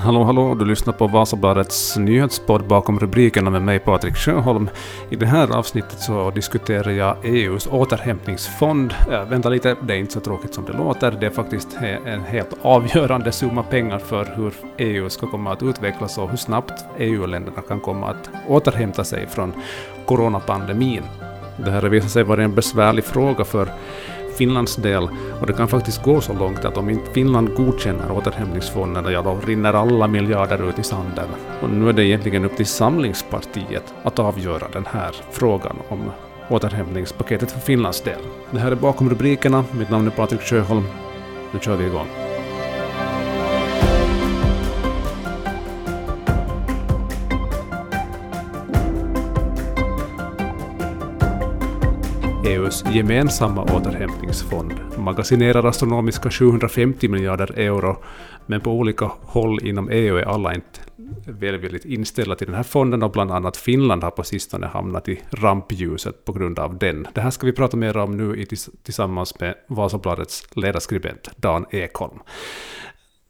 Hallå, hallå, du lyssnar på Vasabladets nyhetspodd bakom rubrikerna med mig Patrik Sjöholm. I det här avsnittet så diskuterar jag EUs återhämtningsfond. Äh, vänta lite, det är inte så tråkigt som det låter. Det är faktiskt en helt avgörande summa pengar för hur EU ska komma att utvecklas och hur snabbt EU-länderna kan komma att återhämta sig från coronapandemin. Det här har visat sig vara en besvärlig fråga för Finlands del och det kan faktiskt gå så långt att om inte Finland godkänner återhämtningsfonderna, ja då rinner alla miljarder ut i sanden. Och nu är det egentligen upp till Samlingspartiet att avgöra den här frågan om återhämtningspaketet för Finlands del. Det här är bakom rubrikerna. Mitt namn är Patrik Sjöholm. Nu kör vi igång. EUs gemensamma återhämtningsfond magasinerar astronomiska 750 miljarder euro, men på olika håll inom EU är alla inte välvilligt inställda till den här fonden och bland annat Finland har på sistone hamnat i rampljuset på grund av den. Det här ska vi prata mer om nu tillsammans med Vasabladets ledarskribent Dan Ekholm.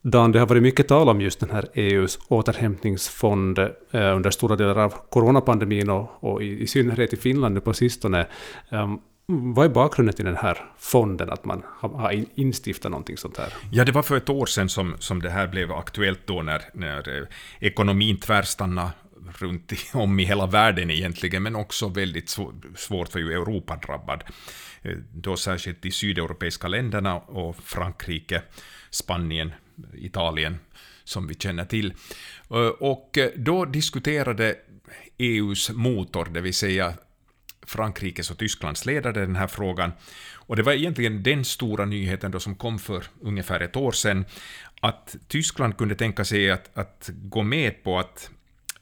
Dan, det har varit mycket tal om just den här EUs återhämtningsfond eh, under stora delar av coronapandemin och, och i, i, synnerhet i Finland nu på sistone. Um, vad är bakgrunden till den här fonden, att man har instiftat någonting sånt här? Ja, det var för ett år sedan som, som det här blev aktuellt då när, när eh, ekonomin tvärstannade runt i, om i hela världen egentligen, men också väldigt svårt för ju Europa drabbad. Eh, då särskilt de sydeuropeiska länderna och Frankrike, Spanien, Italien, som vi känner till. Eh, och då diskuterade EUs motor, det vill säga Frankrikes och Tysklands ledare den här frågan. Och det var egentligen den stora nyheten då som kom för ungefär ett år sedan, att Tyskland kunde tänka sig att, att gå med på att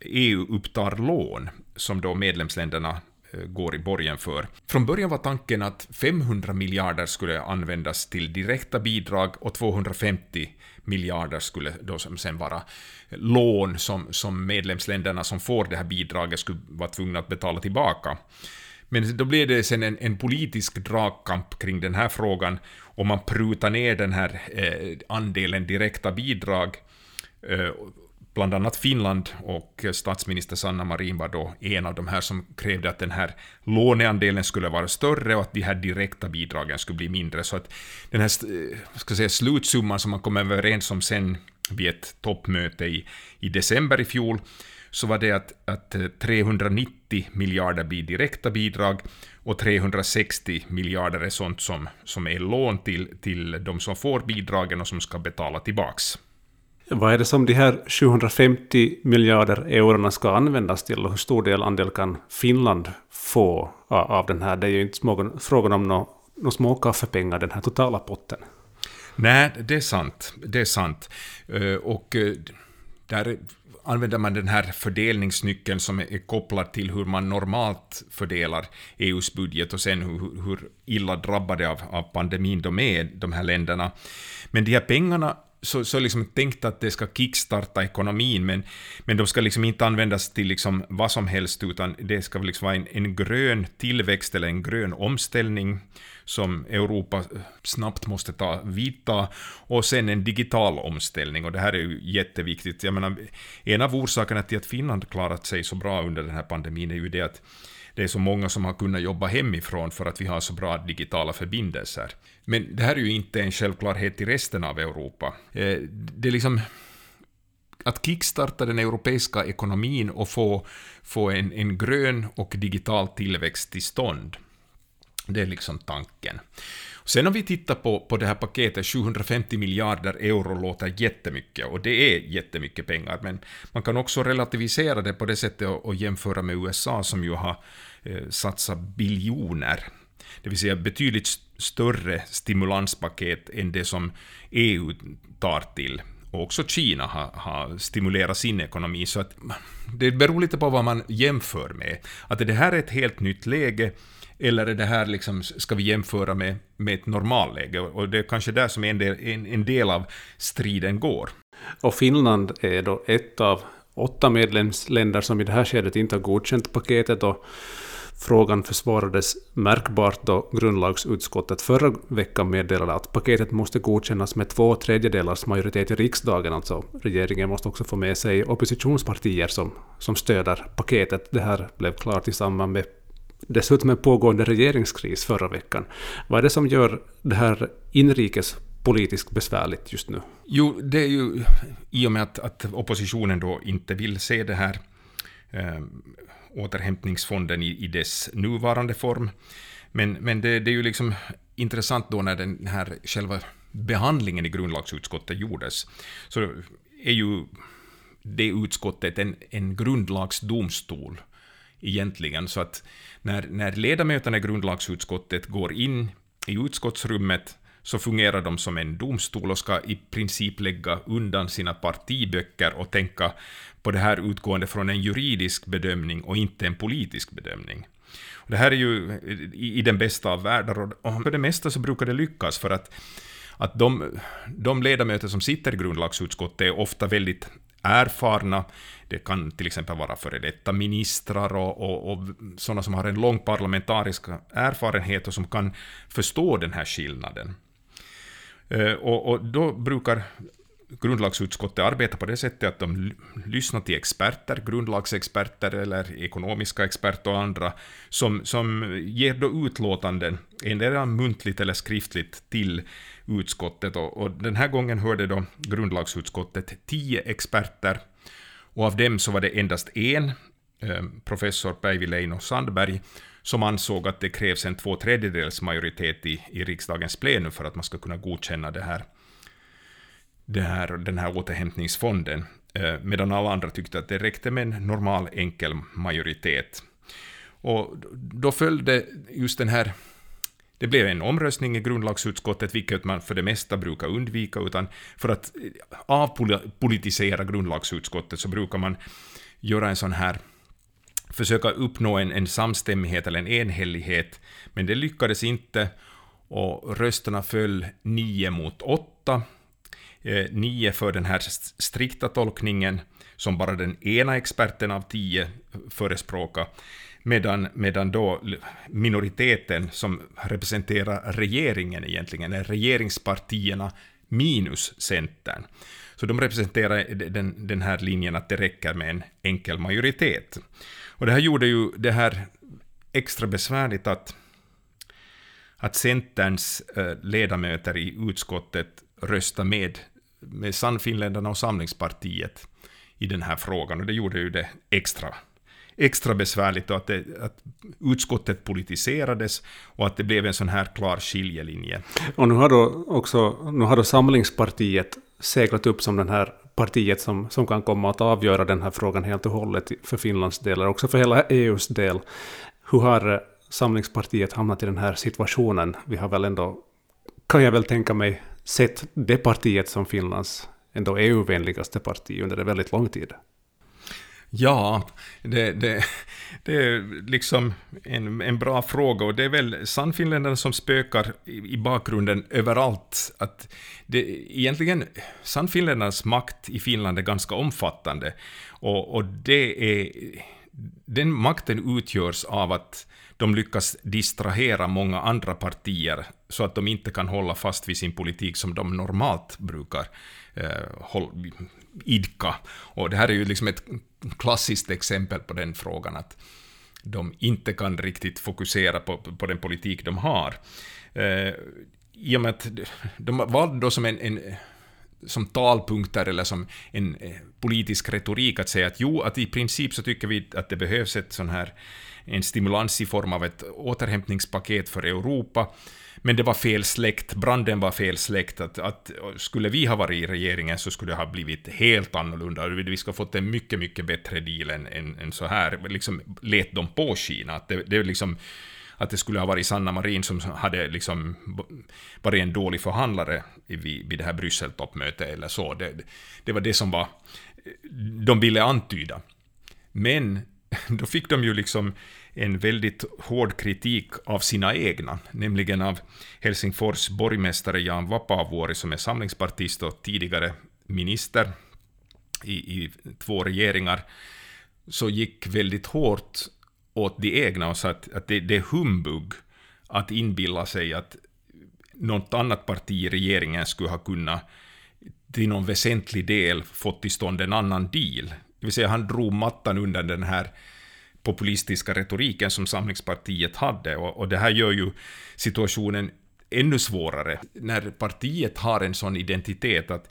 EU upptar lån som då medlemsländerna eh, går i borgen för. Från början var tanken att 500 miljarder skulle användas till direkta bidrag och 250 miljarder skulle då sen vara lån som, som medlemsländerna som får det här bidraget skulle vara tvungna att betala tillbaka. Men då blev det sen en, en politisk dragkamp kring den här frågan och man prutar ner den här eh, andelen direkta bidrag. Eh, bland annat Finland och statsminister Sanna Marin var då en av de här som krävde att den här låneandelen skulle vara större och att de här direkta bidragen skulle bli mindre. Så att den här eh, ska säga, slutsumman som man kom överens om sen vid ett toppmöte i, i december i fjol så var det att, att 390 eh, miljarder blir direkta bidrag och 360 miljarder är sånt som, som är lån till, till de som får bidragen och som ska betala tillbaks. Vad är det som de här 750 miljarder eurona ska användas till och hur stor del andel kan Finland få av den här? Det är ju inte frågan om några no små kaffepengar, den här totala potten. Nej, det är sant. Det är sant. Eh, och eh, där använder man den här fördelningsnyckeln som är kopplad till hur man normalt fördelar EUs budget och sen hur, hur illa drabbade av, av pandemin de är, de här länderna. Men de här pengarna så, så liksom tänkt att det ska kickstarta ekonomin, men, men de ska liksom inte användas till liksom vad som helst, utan det ska liksom vara en, en grön tillväxt eller en grön omställning som Europa eh, snabbt måste ta, vidta, och sen en digital omställning, och det här är ju jätteviktigt. Jag menar, en av orsakerna till att Finland klarat sig så bra under den här pandemin är ju det att det är så många som har kunnat jobba hemifrån för att vi har så bra digitala förbindelser. Men det här är ju inte en självklarhet i resten av Europa. Eh, det är liksom att kickstarta den europeiska ekonomin och få, få en, en grön och digital tillväxt till stånd. Det är liksom tanken. Sen om vi tittar på, på det här paketet, 750 miljarder euro låter jättemycket, och det är jättemycket pengar, men man kan också relativisera det på det sättet och, och jämföra med USA som ju har eh, satsat biljoner. Det vill säga betydligt större stimulanspaket än det som EU tar till. Och också Kina har, har stimulerat sin ekonomi, så att det beror lite på vad man jämför med. Att det här är ett helt nytt läge, eller är det här liksom, ska vi jämföra med, med ett normalläge? Och det är kanske där som en del, en, en del av striden går. Och Finland är då ett av åtta medlemsländer som i det här skedet inte har godkänt paketet och Frågan försvarades märkbart då grundlagsutskottet förra veckan meddelade att paketet måste godkännas med två tredjedelars majoritet i riksdagen. Alltså regeringen måste också få med sig oppositionspartier som, som stöder paketet. Det här blev klart i samband med dessutom en pågående regeringskris förra veckan. Vad är det som gör det här inrikespolitiskt besvärligt just nu? Jo, det är ju i och med att, att oppositionen då inte vill se det här eh, återhämtningsfonden i, i dess nuvarande form. Men, men det, det är ju liksom intressant då när den här själva behandlingen i grundlagsutskottet gjordes, så är ju det utskottet en, en grundlagsdomstol egentligen. Så att när, när ledamöterna i grundlagsutskottet går in i utskottsrummet så fungerar de som en domstol och ska i princip lägga undan sina partiböcker och tänka på det här utgående från en juridisk bedömning och inte en politisk bedömning. Det här är ju i, i den bästa av världar och för det mesta så brukar det lyckas för att, att de, de ledamöter som sitter i grundlagsutskottet är ofta väldigt erfarna. Det kan till exempel vara före detta ministrar och, och, och sådana som har en lång parlamentarisk erfarenhet och som kan förstå den här skillnaden. Eh, och, och då brukar grundlagsutskottet arbetar på det sättet att de lyssnar till experter, grundlagsexperter eller ekonomiska experter och andra, som, som ger då utlåtanden, endera muntligt eller skriftligt, till utskottet. Och, och den här gången hörde då grundlagsutskottet tio experter, och av dem så var det endast en, eh, professor Päivi Leino Sandberg, som ansåg att det krävs en två tredjedels majoritet i, i riksdagens plenum för att man ska kunna godkänna det här, det här, den här återhämtningsfonden, eh, medan alla andra tyckte att det räckte med en normal enkel majoritet. Och då följde just den här det blev en omröstning i grundlagsutskottet, vilket man för det mesta brukar undvika, utan för att avpolitisera grundlagsutskottet så brukar man göra en sån här försöka uppnå en, en samstämmighet eller en enhällighet, men det lyckades inte och rösterna föll 9 mot 8 Eh, nio för den här strikta tolkningen, som bara den ena experten av tio förespråkar, medan, medan då minoriteten som representerar regeringen egentligen är regeringspartierna minus Centern. Så de representerar den, den här linjen att det räcker med en enkel majoritet. Och det här gjorde ju det här extra besvärligt att, att Centerns eh, ledamöter i utskottet röstade med, med Sannfinländarna och Samlingspartiet i den här frågan, och det gjorde ju det extra extra besvärligt och att, det, att utskottet politiserades och att det blev en sån här klar skiljelinje. Och nu har då också nu har då Samlingspartiet seglat upp som den här partiet som, som kan komma att avgöra den här frågan helt och hållet för Finlands del, eller också för hela EUs del. Hur har eh, Samlingspartiet hamnat i den här situationen? Vi har väl ändå, kan jag väl tänka mig, sett det partiet som Finlands ändå EU-vänligaste parti under en väldigt lång tid. Ja, det, det, det är liksom en, en bra fråga och det är väl Sannfinländarna som spökar i, i bakgrunden överallt. Att det, egentligen, Sannfinländarnas makt i Finland är ganska omfattande och, och det är, den makten utgörs av att de lyckas distrahera många andra partier så att de inte kan hålla fast vid sin politik som de normalt brukar eh, idka. Och det här är ju liksom ett klassiskt exempel på den frågan, att de inte kan riktigt fokusera på, på den politik de har. Eh, I och med att de valde då som en, en som talpunkter eller som en eh, politisk retorik att säga att jo, att i princip så tycker vi att det behövs ett sån här en stimulans i form av ett återhämtningspaket för Europa, men det var fel släkt, branden var fel släkt. Att, att, skulle vi ha varit i regeringen så skulle det ha blivit helt annorlunda. Vi skulle ha fått en mycket, mycket bättre deal än, än, än så här. Liksom lät dem påskina att det, det liksom att det skulle ha varit Sanna Marin som hade liksom varit en dålig förhandlare vid, vid det här Brysseltoppmötet eller så. Det, det var det som var, de ville antyda. Men då fick de ju liksom en väldigt hård kritik av sina egna, nämligen av Helsingfors borgmästare Jan Vapaavuori som är samlingspartist och tidigare minister i, i två regeringar, så gick väldigt hårt åt de egna och sa att, att det, det är humbug att inbilla sig att något annat parti i regeringen skulle ha kunnat till någon väsentlig del fått till stånd en annan deal. Det vill säga han drog mattan under den här populistiska retoriken som Samlingspartiet hade och, och det här gör ju situationen ännu svårare. När partiet har en sån identitet att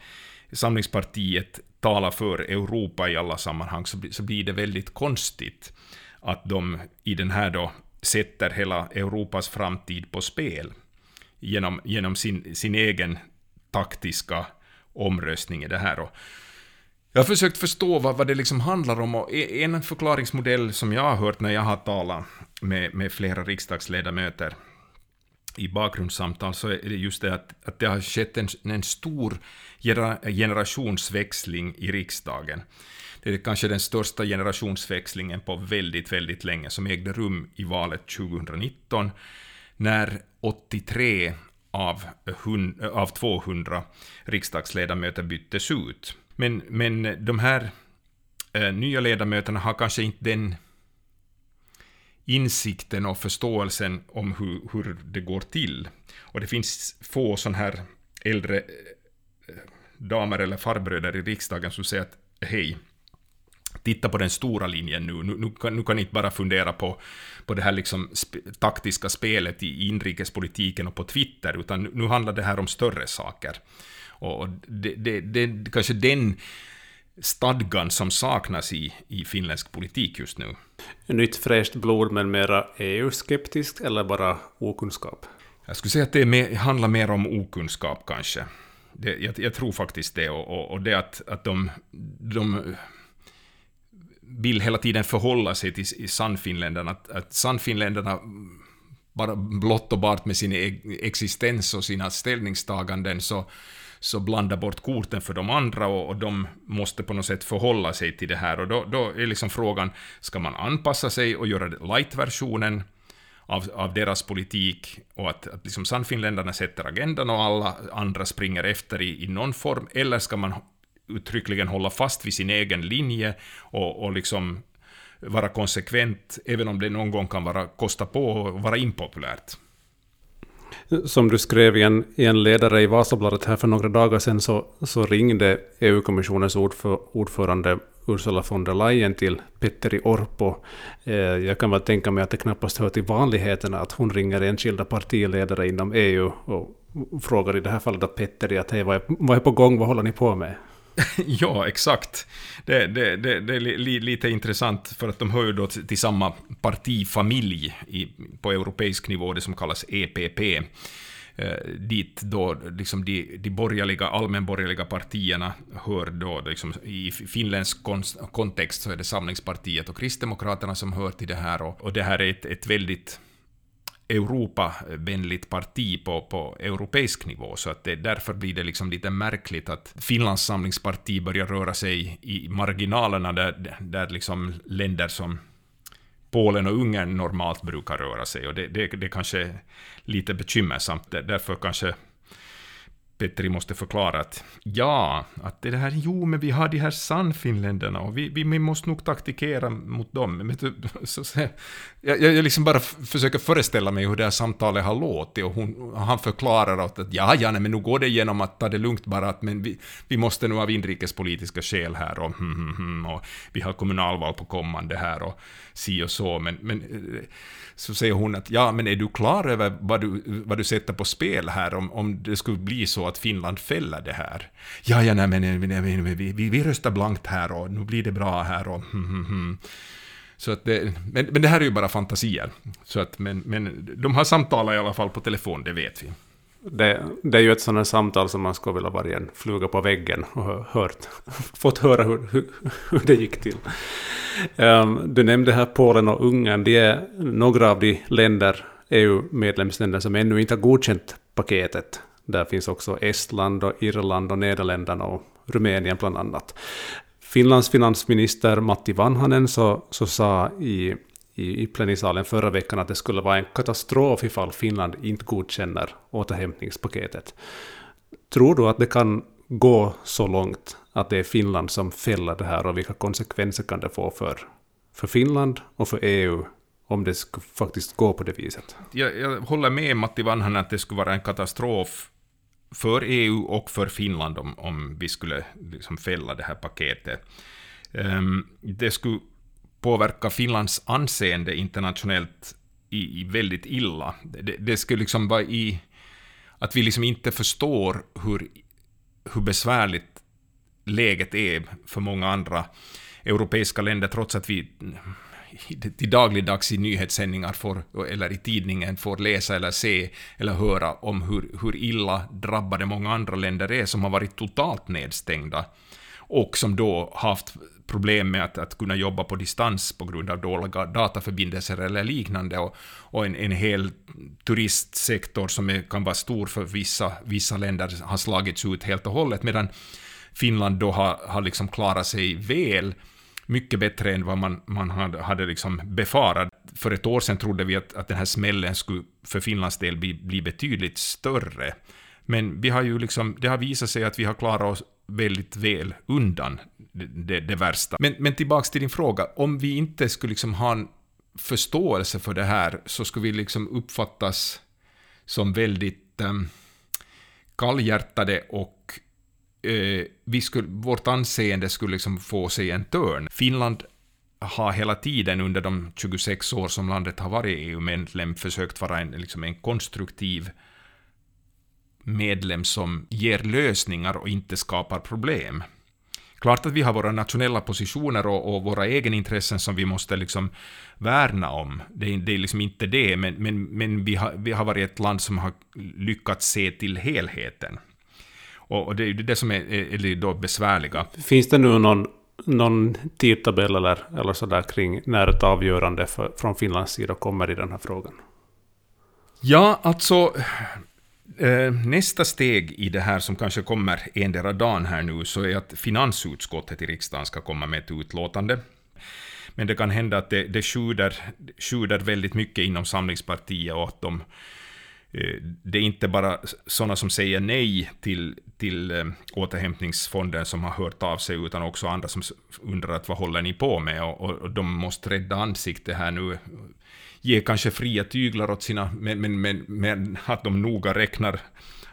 Samlingspartiet talar för Europa i alla sammanhang så, så blir det väldigt konstigt att de i den här då sätter hela Europas framtid på spel genom, genom sin, sin egen taktiska omröstning i det här. Och jag har försökt förstå vad, vad det liksom handlar om och e, en förklaringsmodell som jag har hört när jag har talat med, med flera riksdagsledamöter i bakgrundssamtal så är det just det att, att det har skett en, en stor generationsväxling i riksdagen. Det är kanske den största generationsväxlingen på väldigt, väldigt länge som ägde rum i valet 2019 när 83 av, av 200 riksdagsledamöter byttes ut. Men, men de här eh, nya ledamöterna har kanske inte den insikten och förståelsen om hur, hur det går till. Och det finns få sådana här äldre eh, damer eller farbröder i riksdagen som säger att hej, titta på den stora linjen nu. Nu, nu, kan, nu kan ni inte bara fundera på, på det här liksom sp taktiska spelet i inrikespolitiken och på Twitter, utan nu handlar det här om större saker. Och det, det, det kanske den stadgan som saknas i, i finländsk politik just nu. Nytt fräscht blod men mera EU-skeptiskt eller bara okunskap? Jag skulle säga att det mer, handlar mer om okunskap kanske. Det, jag, jag, tror faktiskt det och, och, och det att, att de, de vill hela tiden förhålla sig till Sannfinländarna, att, att Sannfinländarna bara blott och bart med sin e-, existens och sina ställningstaganden så, så blandar bort korten för de andra och, och de måste på något sätt förhålla sig till det här. Och då, då är liksom frågan, ska man anpassa sig och göra light-versionen av, av deras politik och att, att liksom Sannfinländarna sätter agendan och alla andra springer efter i, i någon form, eller ska man uttryckligen hålla fast vid sin egen linje och, och liksom vara konsekvent, även om det någon gång kan vara, kosta på och vara impopulärt. Som du skrev i en, i en ledare i Vasabladet här för några dagar sedan så, så ringde EU-kommissionens ordför, ordförande Ursula von der Leyen till Petteri Orpo. Eh, jag kan väl tänka mig att det knappast hör till vanligheterna att hon ringer enskilda partiledare inom EU och frågar i det här fallet att Petteri att hej, vad är, vad är på gång, vad håller ni på med? ja, exakt. Det, det, det, det är li, lite intressant för att de hör ju då till, samma partifamilj i, på europeisk nivå, det som kallas EPP. Eh, dit då liksom de, de borgerliga, allmänborgerliga partierna hör då liksom, i finländsk kontext så är det Samlingspartiet och Kristdemokraterna som hör till det här och, och det här är ett, ett väldigt Europavänligt parti på, på europeisk nivå, så att det, därför blir det liksom lite märkligt att Finlands samlingsparti börjar röra sig i marginalerna där, där liksom länder som Polen och Ungern normalt brukar röra sig, och det, det, det kanske är lite bekymmersamt, därför kanske Petri måste förklara att ja, att det här, jo, men vi har de här Sannfinländarna och vi, vi, vi måste nog taktikera mot dem. Men, så, så, jag, jag liksom bara försöker föreställa mig hur det här samtalet har låtit och hon, han förklarar att, att ja, ja, nej, men nu går det igenom att ta det lugnt bara att men vi, vi måste nu av inrikespolitiska skäl här och, hmm, hmm, hmm, och vi har kommunalval på kommande här och si och så, men, men eh, så säger hon att ja, men är du klar över vad du, vad du sätter på spel här om, om det skulle bli så att Finland fäller det här? Ja, ja, nej, men, eh, nej, men vi, vi, vi röstar blankt här och nu blir det bra här och hmm, hmm, hmm. Så att det, men, men det här är ju bara fantasier. Så att, men, men de har samtalat i alla fall på telefon, det vet vi. Det, det, är ju ett sådant samtal som man skulle vilja vara en fluga på väggen och hört, fått höra hur, hur, hur det gick till. Um, du nämnde här Polen och Ungern. De är några av de länder, EU-medlemsländer som ännu inte har godkänt paketet. Där finns också Estland, och Irland och Nederländerna och Rumänien bland annat. Finlands finansminister Matti Vanhanen så, så sa i i, i plenisalen förra veckan att det skulle vara en katastrof ifall Finland inte godkänner återhämtningspaketet. Tror du att det kan gå så långt att det är Finland som fäller det här och vilka konsekvenser kan det få för, för Finland och för EU om det skulle faktiskt gå på det viset. Jag, jag håller med Matti Vanhanen att det skulle vara en katastrof för EU och för Finland om, om vi skulle liksom fälla det här paketet. Um, det skulle påverka Finlands anseende internationellt i, i väldigt illa. Det, det, skulle liksom vara i... Att vi liksom inte förstår hur, hur besvärligt läget är för många andra europeiska länder, trots att vi till dagligdags i nyhetssändningar får, eller i tidningen får läsa eller se eller höra om hur, hur illa drabbade många andra länder är som har varit totalt nedstängda och som då haft problem med att, att kunna jobba på distans på grund av dåliga dataförbindelser eller liknande. Och, och en, en hel turistsektor som är, kan vara stor för vissa, vissa länder har slagits ut helt och hållet medan Finland då har, har liksom klarat sig väl mycket bättre än vad man, man hade, hade liksom befarat. För ett år sedan trodde vi att, att den här smällen skulle för Finlands del bli, bli betydligt större. Men vi har ju liksom, det har visat sig att vi har klarat oss väldigt väl undan det, det, det värsta. Men, men tillbaks till din fråga, om vi inte skulle liksom ha en förståelse för det här så skulle vi liksom uppfattas som väldigt um, kallhjärtade och eh, vi skulle, vårt anseende skulle liksom få sig en törn. Finland har hela tiden under de 26 år som landet har varit EU-medlem försökt vara en, liksom en konstruktiv medlem som ger lösningar och inte skapar problem. Klart att vi har våra nationella positioner och, och våra egenintressen som vi måste liksom värna om. Det är, det är liksom inte det, men, men, men vi, har, vi har varit ett land som har lyckats se till helheten. Och, det är det som är, är, är då besvärliga. Finns det nu någon, någon tidtabell eller, eller sådär kring när ett avgörande för, från Finlands sida kommer i den här frågan? Ja, alltså Eh, nästa steg i det här som kanske kommer endera dagen här nu, så är att finansutskottet i riksdagen ska komma med ett utlåtande. Men det kan hända att det, det sjuder, sjuder väldigt mycket inom Samlingspartiet och att de Eh, det är inte bara sådana som säger nej till, till eh, återhämtningsfonden som har hört av sig, utan också andra som undrar att vad håller ni på med? Och, och de måste rädda ansiktet här nu ge kanske fria tyglar åt sina, men, men, men, men att de noga räknar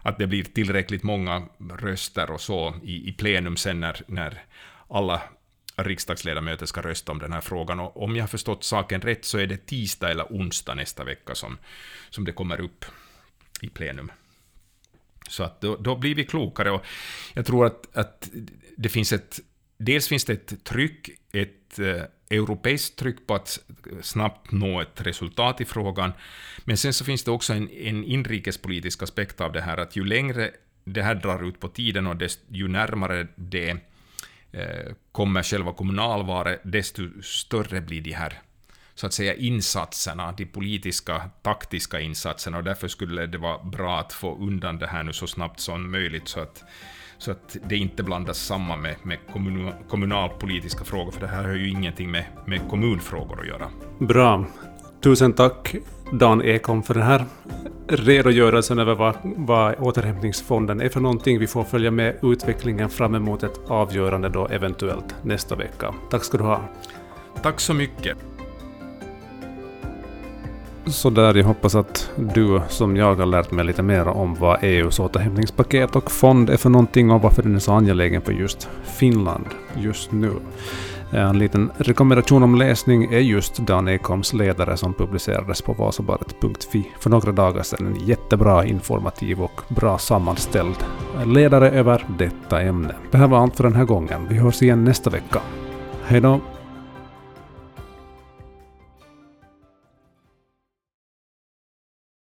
att det blir tillräckligt många röster och så i, i plenum sen när, när alla riksdagsledamöter ska rösta om den här frågan. Och om jag har förstått saken rätt så är det tisdag eller onsdag nästa vecka som, som det kommer upp i plenum. Så att då, då blir vi klokare och jag tror att, att det finns ett... Dels finns det ett tryck, ett eh, europeiskt tryck på att snabbt nå ett resultat i frågan. Men sen så finns det också en, en inrikespolitisk aspekt av det här, att ju längre det här drar ut på tiden och desto, ju närmare det eh, kommer själva kommunalvalet, desto större blir de här så att säga insatserna, de politiska, taktiska insatserna, och därför skulle det vara bra att få undan det här nu så snabbt som möjligt, så att så att det inte blandas samman med, med kommun, kommunalpolitiska frågor, för det här har ju ingenting med, med kommunfrågor att göra. Bra. Tusen tack Dan Ekholm för den här redogörelsen över vad, vad återhämtningsfonden är för någonting. Vi får följa med utvecklingen fram emot ett avgörande då eventuellt nästa vecka. Tack ska du ha. Tack så mycket. Sådär, jag hoppas att du som jag har lärt mig lite mer om vad EUs återhämtningspaket och fond är för någonting och varför den är så angelägen för just Finland just nu. Eh, en liten rekommendation om läsning är just Dan Ekholms ledare som publicerades på vasabaret.fi för några dagar sedan. En jättebra, informativ och bra sammanställd ledare över detta ämne. Det här var allt för den här gången. Vi hörs igen nästa vecka. Hej då!